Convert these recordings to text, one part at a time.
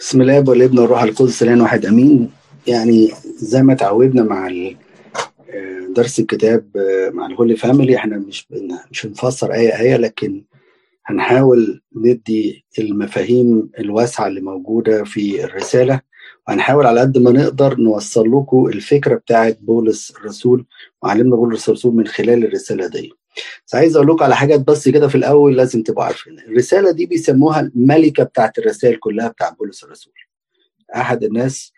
بسم الله والابن والروح القدس الآن واحد أمين. يعني زي ما تعودنا مع درس الكتاب مع الهولي فاميلي إحنا مش مش هنفسر أي آية لكن هنحاول ندي المفاهيم الواسعة اللي موجودة في الرسالة وهنحاول على قد ما نقدر نوصل لكم الفكرة بتاعت بولس الرسول وعلمنا بولس الرسول من خلال الرسالة دي. بس عايز أقول لكم على حاجات بس كده في الأول لازم تبقوا عارفين. الرسالة دي بيسموها الملكة بتاعت الرسائل كلها بتاع بولس الرسول. أحد الناس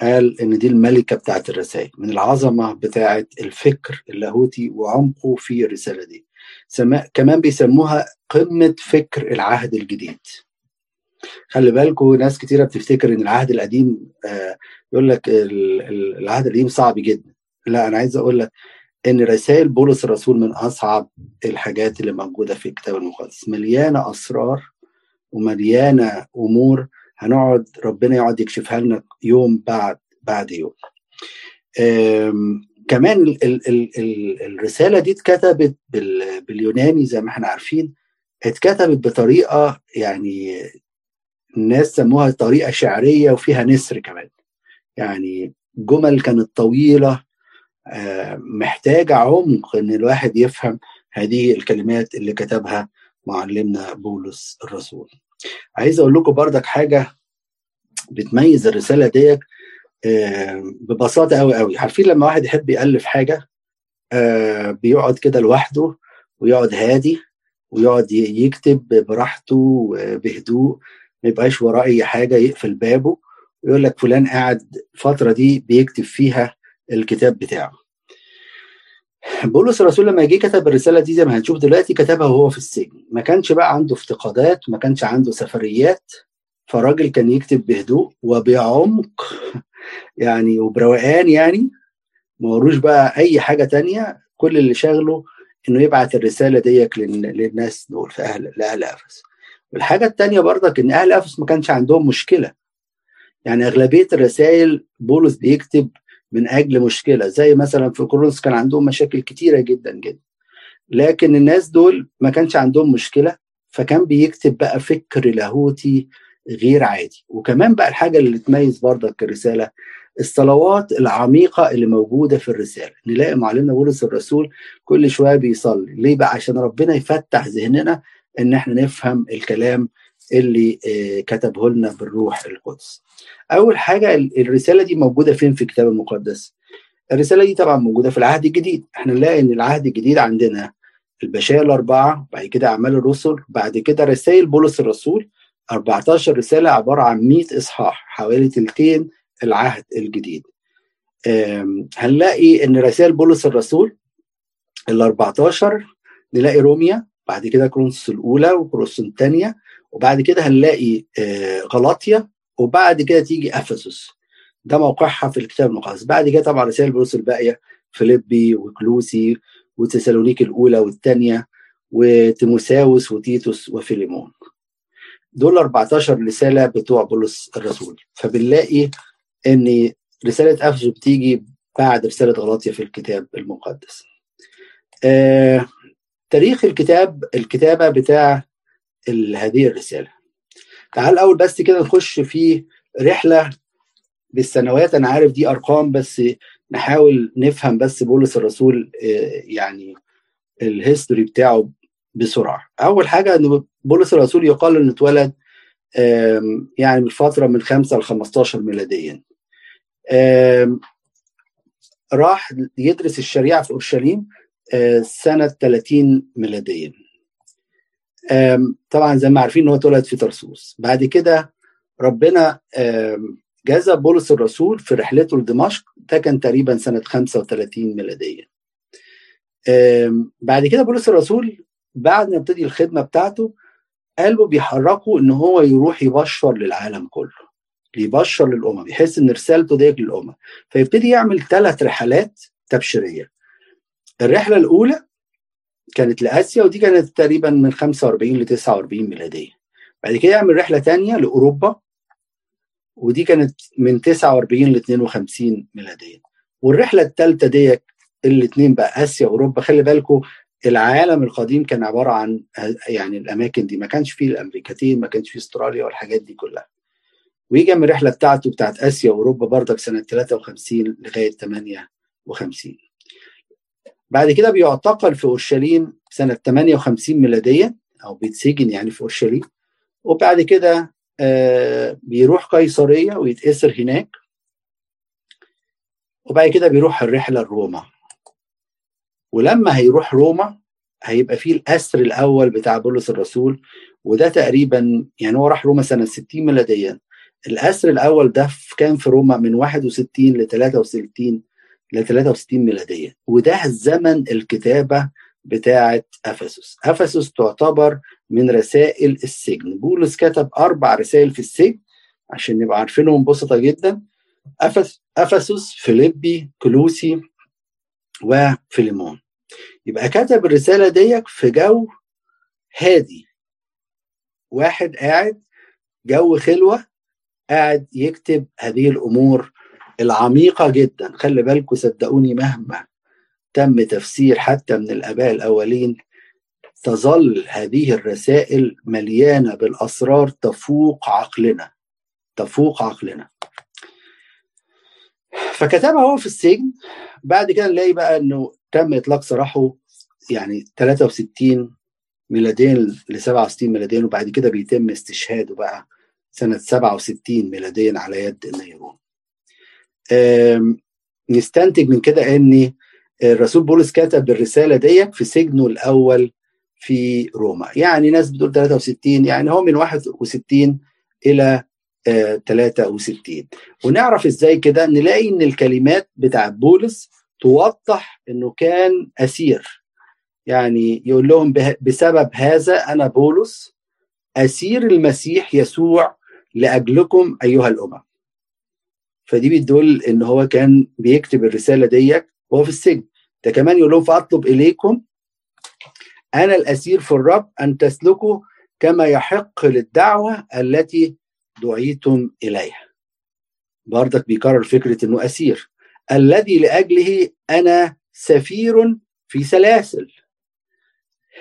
قال إن دي الملكة بتاعت الرسائل من العظمة بتاعت الفكر اللاهوتي وعمقه في الرسالة دي. كمان بيسموها قمة فكر العهد الجديد. خلي بالكم ناس كتيرة بتفتكر إن العهد القديم آه يقول لك العهد القديم صعب جدا. لا أنا عايز أقول لك إن رسائل بولس الرسول من أصعب الحاجات اللي موجودة في الكتاب المقدس. مليانة أسرار ومليانة أمور هنقعد ربنا يقعد يكشفها لنا يوم بعد بعد يوم. كمان ال ال ال ال الرسالة دي اتكتبت باليوناني زي ما إحنا عارفين. اتكتبت بطريقة يعني الناس سموها طريقة شعرية وفيها نسر كمان. يعني جمل كانت طويلة محتاجه عمق إن الواحد يفهم هذه الكلمات اللي كتبها معلمنا بولس الرسول. عايز أقول لكم بردك حاجة بتميز الرسالة ديت ببساطة قوي قوي عارفين لما واحد يحب يألف حاجة بيقعد كده لوحده ويقعد هادي ويقعد يكتب براحته بهدوء ما يبقاش وراه أي حاجة يقفل بابه ويقول لك فلان قاعد الفترة دي بيكتب فيها الكتاب بتاعه. بولس الرسول لما جه كتب الرسالة دي زي ما هنشوف دلوقتي كتبها وهو في السجن. ما كانش بقى عنده افتقادات ما كانش عنده سفريات. فالراجل كان يكتب بهدوء وبعمق يعني وبروقان يعني. ما وروش بقى أي حاجة تانية. كل اللي شاغله إنه يبعت الرسالة ديك للناس دول في أهل لأهل أفس. والحاجة التانية برضك إن أهل أفس ما كانش عندهم مشكلة. يعني أغلبية الرسائل بولس بيكتب من أجل مشكلة. زي مثلا في كورنثوس كان عندهم مشاكل كتيرة جدا جدا. لكن الناس دول ما كانش عندهم مشكلة فكان بيكتب بقى فكر لاهوتي غير عادي. وكمان بقى الحاجة اللي تميز برضك الرساله الصلوات العميقة اللي موجودة في الرسالة. نلاقي معلمنا بولس الرسول كل شوية بيصلي. ليه بقى؟ عشان ربنا يفتح ذهننا إن إحنا نفهم الكلام اللي كتبه لنا بالروح القدس. أول حاجة الرسالة دي موجودة فين في الكتاب المقدس؟ الرسالة دي طبعا موجودة في العهد الجديد. إحنا نلاقي إن العهد الجديد عندنا البشائر الأربعة بعد كده أعمال الرسل بعد كده رسائل بولس الرسول. 14 رسالة عبارة عن 100 إصحاح حوالي تلتين العهد الجديد. هنلاقي إن رسائل بولس الرسول ال 14 نلاقي روميا بعد كده كورنثوس الأولى وكورنثوس الثانية وبعد كده هنلاقي غلاطيا وبعد كده تيجي أفسس. ده موقعها في الكتاب المقدس. بعد كده طبعا رسائل بولس الباقية فيليبي وكولوسي وتسالونيكي الأولى والثانيه وتيموثاوس وتيتوس وفيليمون. دول 14 رسالة بتوع بولس الرسول. فبنلاقي إن رسالة أفسس بتيجي بعد رسالة غلاطيا في الكتاب المقدس. آه تاريخ الكتاب الكتابة بتاع هذه الرسالة. تعال الأول بس كده نخش في رحلة بالسنوات. أنا عارف دي أرقام بس نحاول نفهم بس بولس الرسول يعني الهيستوري بتاعه بسرعة. أول حاجة إن بولس الرسول يقال انه اتولد يعني من فترة من 5 ل 15 ميلاديا. راح يدرس الشريعة في أورشليم سنة 30 ميلاديا. طبعا زي ما عارفين إن هو اتولد في ترسوس بعد كده ربنا جذب بولس الرسول في رحلته لدمشق ده كان تقريبا سنة 35 ميلاديا بعد كده بولس الرسول بعد ما ابتدي الخدمة بتاعته قلبه بيحركه إن هو يروح يبشر للعالم كله يبشر للأمم يحس إن رسالته ديت للأمم. فيبتدي يعمل ثلاث رحلات تبشيرية. الرحلة الأولى كانت لآسيا ودي كانت تقريبا من 45 ل 49 ميلادية. بعد كده يعمل رحلة ثانية لأوروبا ودي كانت من 49 ل 52 ميلادية. والرحلة الثالثه ديت الاثنين بقى آسيا وأوروبا. خلي بالكم العالم القديم كان عبارة عن يعني الأماكن دي. ما كانش فيه الأمريكتين ما كانش فيه أستراليا والحاجات دي كلها. ويجي من الرحله بتاعته بتاعت آسيا وأوروبا برضك سنة 53 لغاية 58 بعد كده بيعتقل في أورشليم سنة 58 ميلادية أو بيتسجن يعني في أورشليم. وبعد كده آه بيروح قيصرية ويتأسر هناك. وبعد كده بيروح الرحلة لروما. ولما هيروح روما هيبقى فيه الأسر الأول بتاع بولس الرسول وده تقريبا يعني هو راح روما سنة 60 ميلاديا. الأسر الأول ده كان في روما من 61 ل 63 ل 63 ميلاديا وده زمن الكتابة بتاعة أفسس. أفسس تعتبر من رسائل السجن. بولس كتب أربع رسائل في السجن عشان نبقى عارفينهم بسطة جدا. أفسس فيليبي كلوسي وفيليمون. يبقى كتب الرسالة ديك في جو هادي. واحد قاعد جو خلوة قاعد يكتب هذه الأمور العميقة جدا. خلي بالكم صدقوني مهما تم تفسير حتى من الآباء الأولين تظل هذه الرسائل مليانة بالأسرار تفوق عقلنا تفوق عقلنا. فكتبها هو في السجن. بعد كده نلاقي بقى إنه تم إطلاق سراحه يعني 63 ميلاديا ل 67 ميلاديا وبعد كده بيتم استشهاده بقى سنة 67 ميلاديا على يد النيرون نستنتج من كده إن الرسول بولس كتب الرسالة دي في سجنه الأول في روما. يعني ناس بتقول 63 يعني هو من 61 إلى 63 ونعرف إزاي كده؟ نلاقي إن الكلمات بتاع بولس توضح إنه كان أسير. يعني يقول لهم بسبب هذا أنا بولس أسير المسيح يسوع لأجلكم أيها الأمم. فدي بتدل إن هو كان بيكتب الرسالة ديت وهو في السجن. ده كمان يقول لهم فأطلب إليكم أنا الأسير في الرب أن تسلكوا كما يحق للدعوة التي دعيتم إليها. برضك بيكرر فكرة إنه أسير. الذي لأجله أنا سفير في سلاسل.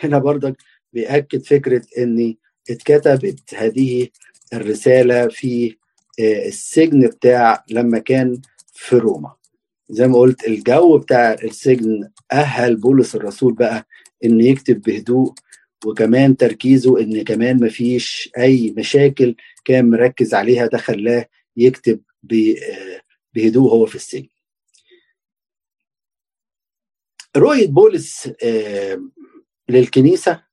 هنا برضك بيأكد فكرة ان اتكتبت هذه الرسالة في السجن بتاع لما كان في روما. زي ما قلت الجو بتاع السجن أهل بولس الرسول بقى انه يكتب بهدوء وكمان تركيزه إن كمان مفيش أي مشاكل كان مركز عليها ده خلاه يكتب بهدوء هو في السجن. رؤية بولس للكنيسة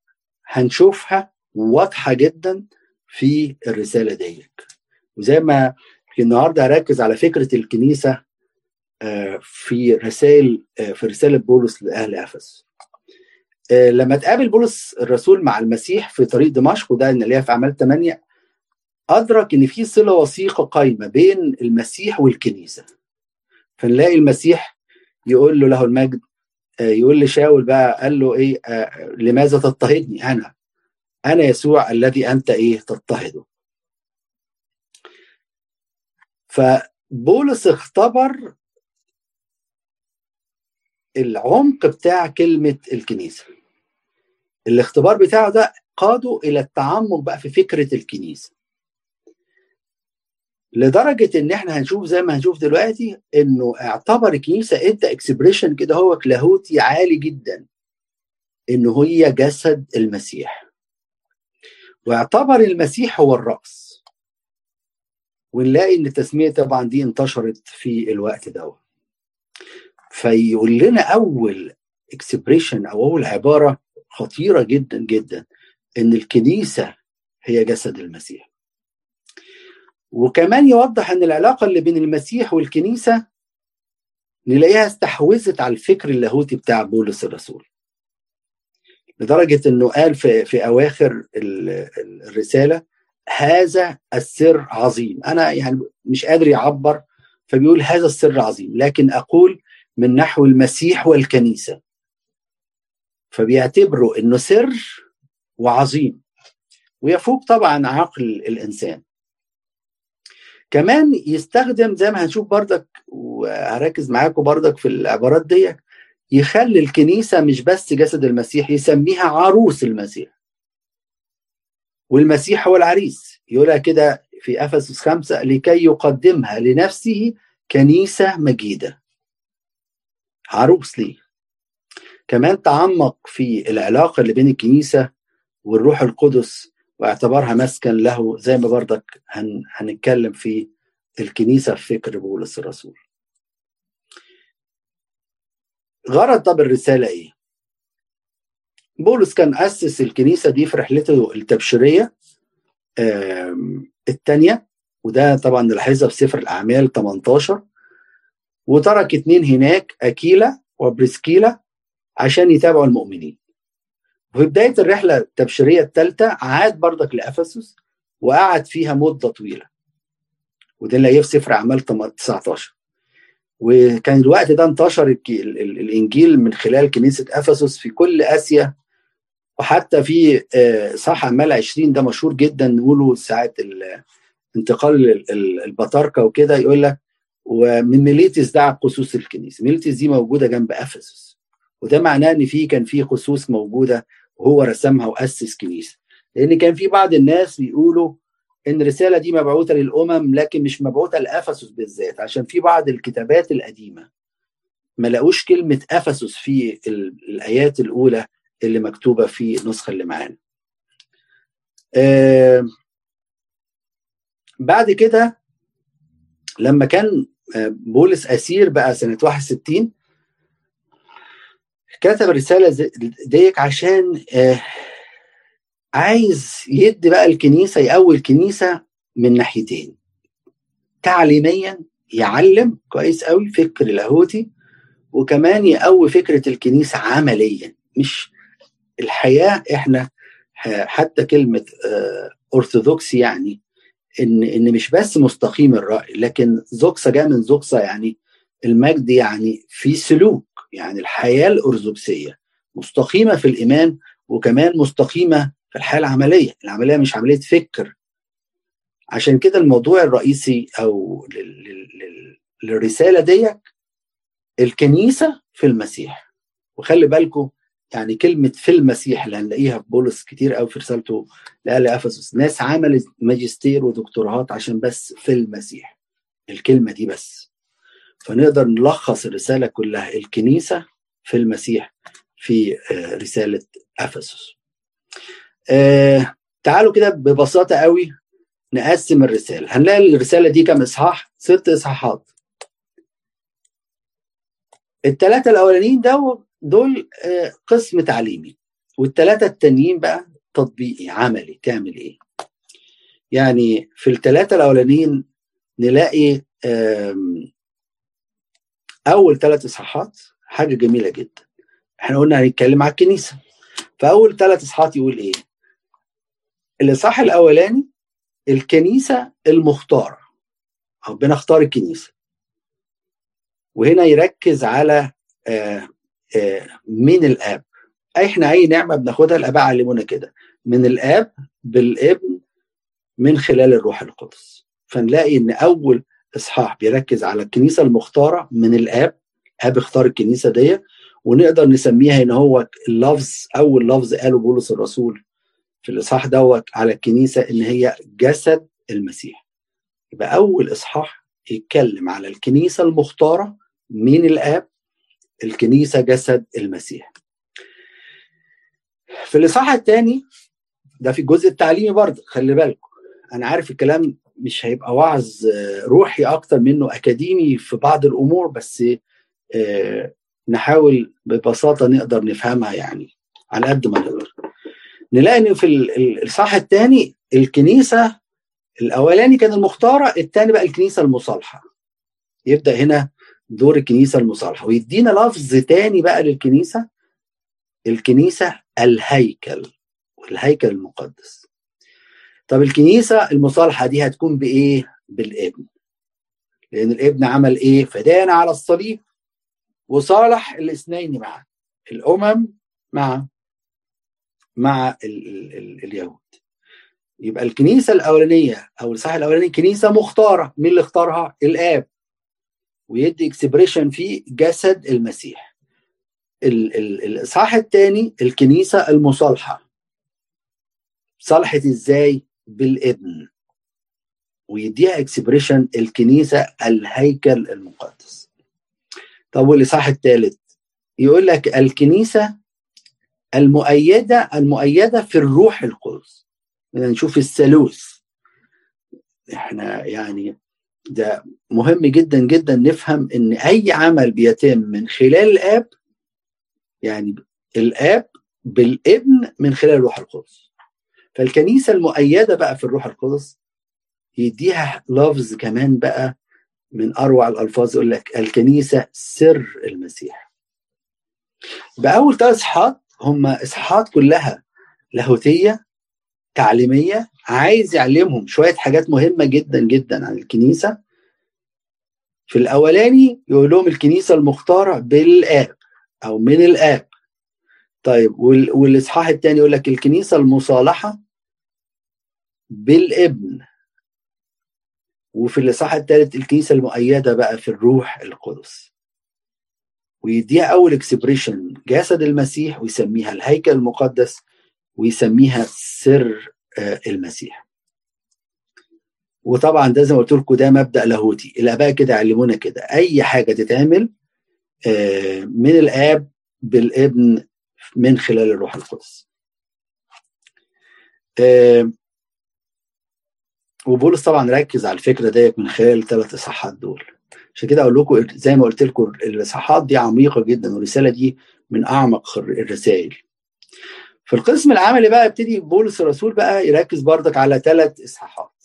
هنشوفها واضحة جدا في الرسالة دي وزي ما النهارده هركز على فكرة الكنيسة في رسائل في رسالة بولس لأهل أفس. لما تقابل بولس الرسول مع المسيح في طريق دمشق وده نلاقيها في أعمال 8 أدرك إن في صلة وثيقة قايمة بين المسيح والكنيسة. فنلاقي المسيح يقول له له المجد. يقول لشاول بقى قال له إيه؟ آه لماذا تضطهدني أنا؟ أنا يسوع الذي أنت إيه؟ تضطهده. فبولس اختبر العمق بتاع كلمة الكنيسة. الاختبار بتاعه ده قاده إلى التعمق بقى في فكرة الكنيسة. لدرجة إن إحنا هنشوف زي ما هنشوف دلوقتي إنه اعتبر الكنيسة إدى إكسبريشن كده هو لاهوتي عالي جدا إنه هي جسد المسيح. واعتبر المسيح هو الرأس. ونلاقي إن التسمية طبعا دي انتشرت في الوقت ده. فيقول لنا أول اكسبريشن أو أول عبارة خطيرة جدا جدا إن الكنيسة هي جسد المسيح. وكمان يوضح إن العلاقة اللي بين المسيح والكنيسة نلاقيها استحوذت على الفكر اللاهوتي بتاع بولس الرسول. لدرجة إنه قال في في أواخر الرسالة هذا السر عظيم. أنا يعني مش قادر يعبر فبيقول هذا السر عظيم لكن أقول من نحو المسيح والكنيسة. فبيعتبروا إنه سر وعظيم ويفوق طبعا عقل الإنسان. كمان يستخدم زي ما هنشوف بردك وهركز معاكم بردك في العبارات دي يخلي الكنيسة مش بس جسد المسيح يسميها عروس المسيح. والمسيح هو العريس. يقولها كده في إفسس خمسة لكي يقدمها لنفسه كنيسة مجيدة. عروس ليه؟ كمان تعمق في العلاقة اللي بين الكنيسة والروح القدس واعتبرها مسكن له زي ما برضك هن هنتكلم في الكنيسة في فكر بولس الرسول. غرض طب الرسالة إيه؟ بولس كان أسس الكنيسة دي في رحلته التبشيرية الثانية وده طبعا نلاحظها في سفر الأعمال 18 وترك اتنين هناك أكيلا وبريسكيلا عشان يتابعوا المؤمنين. وفي بداية الرحلة التبشيرية الثالثة عاد برضك لأفسس وقعد فيها مدة طويلة. وده اللي في سفر أعمال 19 وكان الوقت ده انتشر الإنجيل من خلال كنيسة أفسس في كل آسيا وحتى في صح اعمال 20 ده مشهور جدا نقوله ساعة انتقال البطاركة وكده يقول لك ومن ميليتس دعا قسوس الكنيسة. ميليتس دي موجودة جنب أفسس. وده معناه إن في كان في قسوس موجودة وهو رسمها وأسس كنيسة. لأن كان في بعض الناس بيقولوا إن الرساله دي مبعوثة للأمم لكن مش مبعوثة لأفسس بالذات. عشان في بعض الكتابات القديمة ما لقوش كلمة أفسس في الآيات الأولى اللي مكتوبة في النسخة اللي معانا. آه بعد كده لما كان بولس أسير بقى سنة 61 كتب الرساله ديك عشان آه عايز يدي بقى الكنيسة يقوي الكنيسة من ناحيتين. تعليميا يعلم كويس قوي فكر لاهوتي وكمان يقوي فكرة الكنيسة عمليا مش الحياة إحنا حتى كلمة ارثوذكسي يعني إن إن مش بس مستقيم الرأي لكن زوكسا جاء من زوكسا يعني المجد يعني في سلوك يعني الحياة الأرثوذكسية مستقيمة في الإيمان وكمان مستقيمة في الحياة العملية. العملية مش عملية فكر. عشان كده الموضوع الرئيسي أو للرسالة ديت الكنيسة في المسيح. وخلي بالكم يعني كلمة في المسيح اللي هنلاقيها في بولس كتير قوي في رسالته لأهل أفسس. ناس عملت ماجستير ودكتوراه عشان بس في المسيح. الكلمة دي بس. فنقدر نلخص الرسالة كلها. الكنيسة في المسيح في رسالة أفسس. آه تعالوا كده ببساطة قوي نقسم الرسالة. هنلاقي الرسالة دي كم إصحاح؟ ست إصحاحات. الثلاثة الأولانيين ده دول قسم تعليمي. والثلاثة التانيين بقى تطبيقي عملي. تعمل إيه؟ يعني في الثلاثة الأولانيين نلاقي أول ثلاث إصحاحات حاجة جميلة جدا. إحنا قلنا هنتكلم على الكنيسة. فأول ثلاث إصحاحات يقول إيه؟ الإصحاح الأولاني الكنيسة المختارة. ربنا اختار الكنيسة. وهنا يركز على آه من الآب. إحنا أي نعمة بناخدها؟ الآباء علمونا كده. من الآب بالابن من خلال الروح القدس. فنلاقي إن أول إصحاح بيركز على الكنيسة المختارة من الآب. آب اختار الكنيسة دي. ونقدر نسميها إن هو اللفظ أول لفظ قاله بولس الرسول في الإصحاح دوت على الكنيسة إن هي جسد المسيح. يبقى أول إصحاح يتكلم على الكنيسة المختارة من الآب الكنيسة جسد المسيح. في الإصحاح الثاني ده في الجزء التعليمي برضه خلي بالكم أنا عارف الكلام مش هيبقى وعظ روحي أكتر منه أكاديمي في بعض الأمور بس نحاول ببساطة نقدر نفهمها يعني على قد ما نقدر. نلاقي إن في الإصحاح الثاني الكنيسة الأولاني كان المختارة الثاني بقى الكنيسة المصالحة. يبدأ هنا دور الكنيسة المصالحة. ويدينا لفظ تاني بقى للكنيسة. الكنيسة الهيكل والهيكل المقدس. طب الكنيسة المصالحة دي هتكون بإيه؟ بالإبن. لأن الإبن عمل إيه؟ فدانا على الصليب وصالح الاثنين معا الأمم مع مع ال ال ال اليهود. يبقى الكنيسة الأولانية أو الإصحاح الأولاني كنيسة مختارة. مين اللي اختارها؟ الآب. ويدي expression في جسد المسيح. الإصحاح الثاني الكنيسة المصالحة. صالحت إزاي؟ بالابن. ويديها expression الكنيسة الهيكل المقدس. طب والإصحاح الثالث؟ يقول لك الكنيسة المؤيدة المؤيدة في الروح القدس. نشوف الثالوث. إحنا يعني ده مهم جدا جدا نفهم إن أي عمل بيتم من خلال الآب يعني الآب بالابن من خلال الروح القدس. فالكنيسة المؤيدة بقى في الروح القدس يديها لفظ كمان بقى من أروع الألفاظ يقول لك الكنيسة سر المسيح. بأول ثلاث إصحاحات هم إصحاحات كلها لاهوتية تعليمية عايز يعلمهم شوية حاجات مهمة جدا جدا عن الكنيسة. في الأولاني يقول لهم الكنيسة المختارة بالآب أو من الآب. طيب والإصحاح الثاني يقول لك الكنيسة المصالحة بالابن. وفي الإصحاح الثالث الكنيسة المؤيدة بقى في الروح القدس. ويديها أول اكسبريشن جسد المسيح ويسميها الهيكل المقدس. ويسميها سر آه، المسيح. وطبعا ده زي ما قلت لكم ده مبدأ لاهوتي. الاباء كده علمونا كده. أي حاجة تتعمل آه، من الآب بالابن من خلال الروح القدس. آه، وبولس طبعا ركز على الفكرة ديت من خلال الثلاث إصحاحات دول. عشان كده أقول لكم زي ما قلت لكم الإصحاحات دي عميقة جدا والرسالة دي من أعمق الرسائل. في القسم العملي بقى يبتدي بولس الرسول بقى يركز بردك على ثلاث إصحاحات.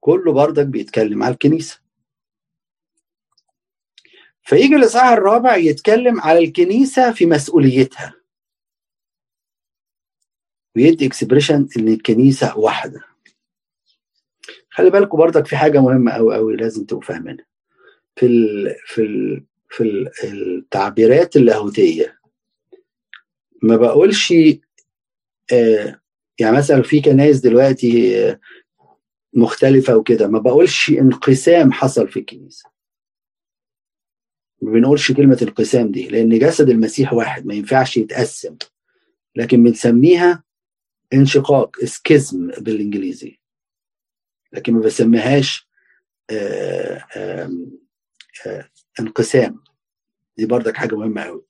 كله بردك بيتكلم على الكنيسة. فيجي الإصحاح الرابع يتكلم على الكنيسة في مسؤوليتها. ويدي اكسبريشن إن الكنيسة واحدة. خلي بالكم برضك في حاجة مهمة قوي قوي لازم تبقوا فاهمينها. في ال في ال في التعبيرات اللاهوتية. ما بقولش آه يعني مثلا في كنايس دلوقتي آه مختلفة وكده ما بقولش انقسام حصل في الكنيسة. ما بنقولش كلمة انقسام دي لأن جسد المسيح واحد ما ينفعش يتقسم. لكن بنسميها انشقاق اسكيزم بالإنجليزي. لكن ما بسميهاش آه، آه، انقسام. دي بردك حاجة مهمة قوي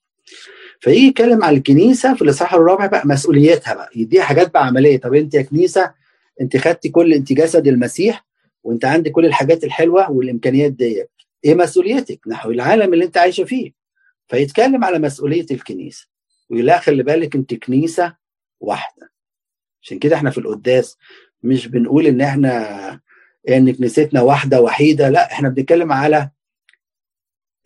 فيجي يتكلم على الكنيسة في الإصحاح الرابع بقى مسؤولياتها بقى يديها حاجات بقى عملية. طب أنت يا كنيسة أنت خدتي كل أنت جسد المسيح وأنت عندك كل الحاجات الحلوة والإمكانيات ديت. إيه مسؤوليتك؟ نحو العالم اللي أنت عايشة فيه. فيتكلم على مسؤولية الكنيسة. ويقول لها خلي بالك أنت كنيسة واحدة. عشان كده إحنا في القداس مش بنقول إن إحنا ان كنيستنا واحدة وحيدة لا إحنا بنتكلم على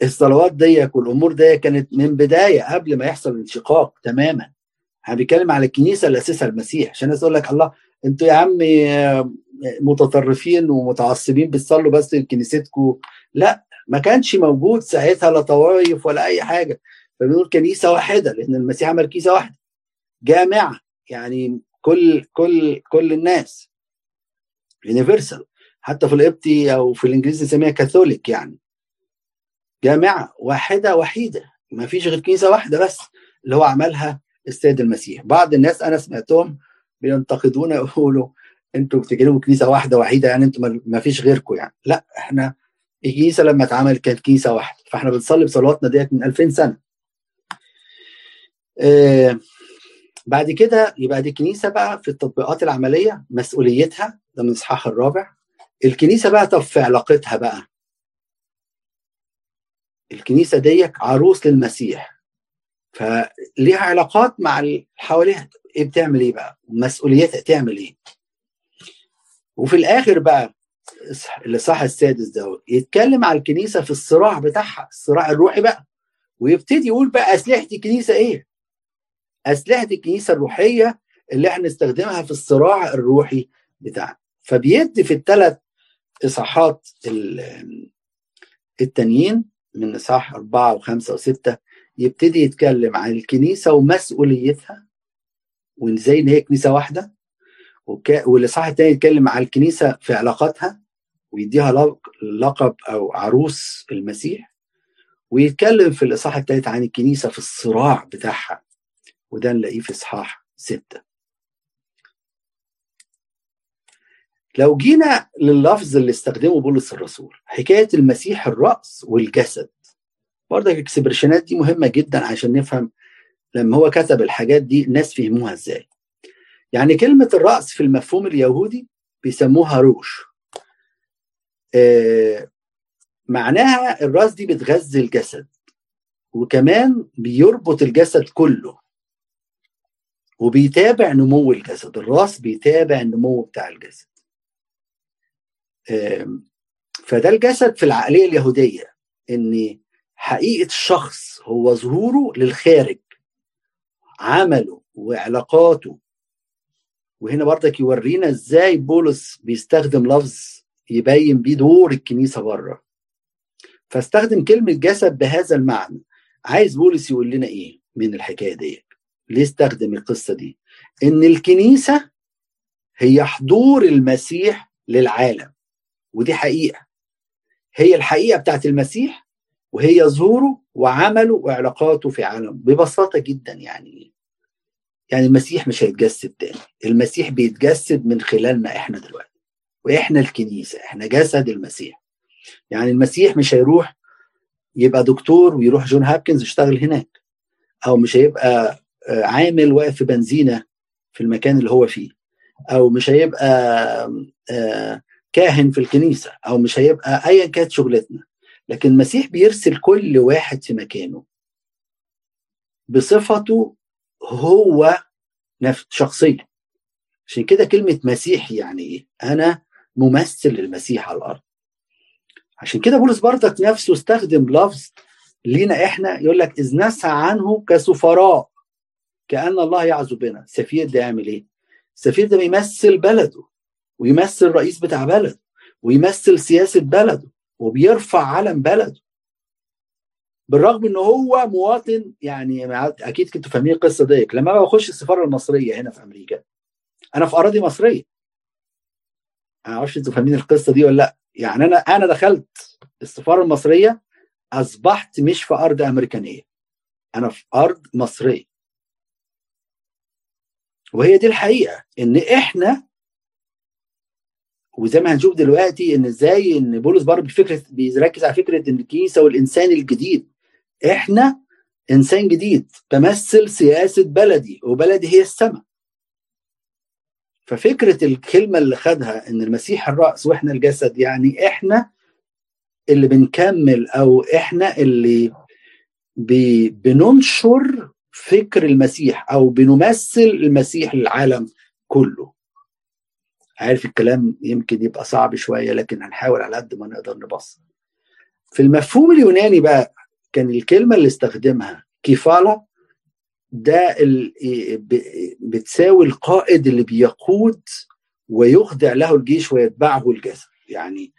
الصلوات ديك والأمور دي كانت من بداية قبل ما يحصل انشقاق تماما. إحنا بنتكلم على الكنيسة اللي اسسها المسيح عشان الناس تقول لك الله أنتوا يا عم متطرفين ومتعصبين بتصلوا بس لكنيستكم لا ما كانش موجود ساعتها لا طوائف ولا أي حاجة. فبنقول كنيسة واحدة لأن المسيح عمل كنيسة واحدة. جامعة يعني كل كل كل الناس. يونيفرسال حتى في القبطي أو في الإنجليزي نسميها كاثوليك يعني. جامعة واحدة وحيدة. ما فيش غير كنيسة واحدة بس اللي هو عملها السيد المسيح. بعض الناس أنا سمعتهم بينتقدونا يقولوا أنتوا بتجيبوا كنيسة واحدة وحيدة يعني أنتوا ما فيش غيركم يعني. لا إحنا الكنيسة لما اتعملت كانت كنيسة واحدة. فإحنا بنصلي بصلواتنا ديت من 2000 سنة. آه بعد كده يبقى دي كنيسة بقى في التطبيقات العملية مسؤوليتها ده من الاصحاح الرابع. الكنيسة بقى طب في علاقتها بقى الكنيسة ديك عروس للمسيح. فليها علاقات مع اللي حواليها. إيه بتعمل إيه بقى؟ مسؤوليتها تعمل إيه؟ وفي الآخر بقى الاصحاح السادس ده يتكلم على الكنيسة في الصراع بتاعها الصراع الروحي بقى. ويبتدي يقول بقى أسلحة الكنيسة إيه؟ أسلحة الكنيسة الروحية اللي إحنا نستخدمها في الصراع الروحي بتاعنا. فبيدي في الثلاث إصحاحات التانيين من اصحاح أربعة وخمسة وستة يبتدي يتكلم عن الكنيسة ومسؤوليتها وازاي إن هي كنيسة واحدة وك... والاصحاح الثاني يتكلم عن الكنيسة في علاقاتها ويديها لقب أو عروس المسيح ويتكلم في الاصحاح الثالث عن الكنيسة في الصراع بتاعها وده نلاقيه في إصحاح ستة. لو جينا لللفظ اللي استخدمه بولس الرسول حكاية المسيح الرأس والجسد. برضه الاكسبريشنات دي مهمة جدا عشان نفهم لما هو كتب الحاجات دي الناس فهموها إزاي. يعني كلمة الرأس في المفهوم اليهودي بيسموها روش. آه معناها الرأس دي بتغذي الجسد وكمان بيربط الجسد كله وبيتابع نمو الجسد. الرأس بيتابع النمو بتاع الجسد. فده الجسد في العقلية اليهودية إن حقيقة الشخص هو ظهوره للخارج عمله وعلاقاته. وهنا برضك يورينا إزاي بولس بيستخدم لفظ يبين بيه دور الكنيسة بره. فاستخدم كلمة جسد بهذا المعنى. عايز بولس يقول لنا إيه من الحكاية دي ليه استخدم القصة دي؟ إن الكنيسة هي حضور المسيح للعالم. ودي حقيقة. هي الحقيقة بتاعت المسيح وهي ظهوره وعمله وعلاقاته في عالم. ببساطة جدا يعني. يعني المسيح مش هيتجسد تاني. المسيح بيتجسد من خلالنا إحنا دلوقتي وإحنا الكنيسة إحنا جسد المسيح. يعني المسيح مش هيروح يبقى دكتور ويروح جون هابكنز يشتغل هناك أو مش هيبقى عامل واقف في بنزينة في المكان اللي هو فيه أو مش هيبقى كاهن في الكنيسة أو مش هيبقى ايا كانت شغلتنا. لكن المسيح بيرسل كل واحد في مكانه. بصفته هو نفس شخصيا. عشان كده كلمة مسيح يعني إيه؟ أنا ممثل للمسيح على الأرض. عشان كده بولس برضك نفسه استخدم لفظ لينا إحنا يقول لك إذ نسعى عنه كسفراء كأن الله يعزو بنا. السفير ده يعمل إيه؟ السفير ده بيمثل بلده. ويمثل الرئيس بتاع بلده ويمثل سياسة بلده وبيرفع علم بلده. بالرغم إن هو مواطن يعني أكيد كنتوا فاهمين القصة ديك. لما بخش السفارة المصرية هنا في أمريكا أنا في أراضي مصرية. أنا معرفش إنتوا فاهمين القصة دي ولا لأ. يعني أنا أنا دخلت السفارة المصرية أصبحت مش في أرض أمريكانية. أنا في أرض مصرية. وهي دي الحقيقة إن إحنا وزي ما هنشوف دلوقتي إن إزاي إن بولس برضه فكره بيركز على فكرة إن الكنيسة والإنسان الجديد. إحنا إنسان جديد بمثل سياسة بلدي وبلدي هي السماء. ففكرة الكلمة اللي خدها إن المسيح الرأس وإحنا الجسد يعني إحنا اللي بنكمل أو إحنا اللي بي بننشر فكر المسيح أو بنمثل المسيح للعالم كله. عارف الكلام يمكن يبقى صعب شوية لكن هنحاول على قد ما نقدر نبسط. في المفهوم اليوناني بقى كان الكلمة اللي استخدمها كفاله ده بتساوي القائد اللي بيقود ويخضع له الجيش ويتبعه الجسد. يعني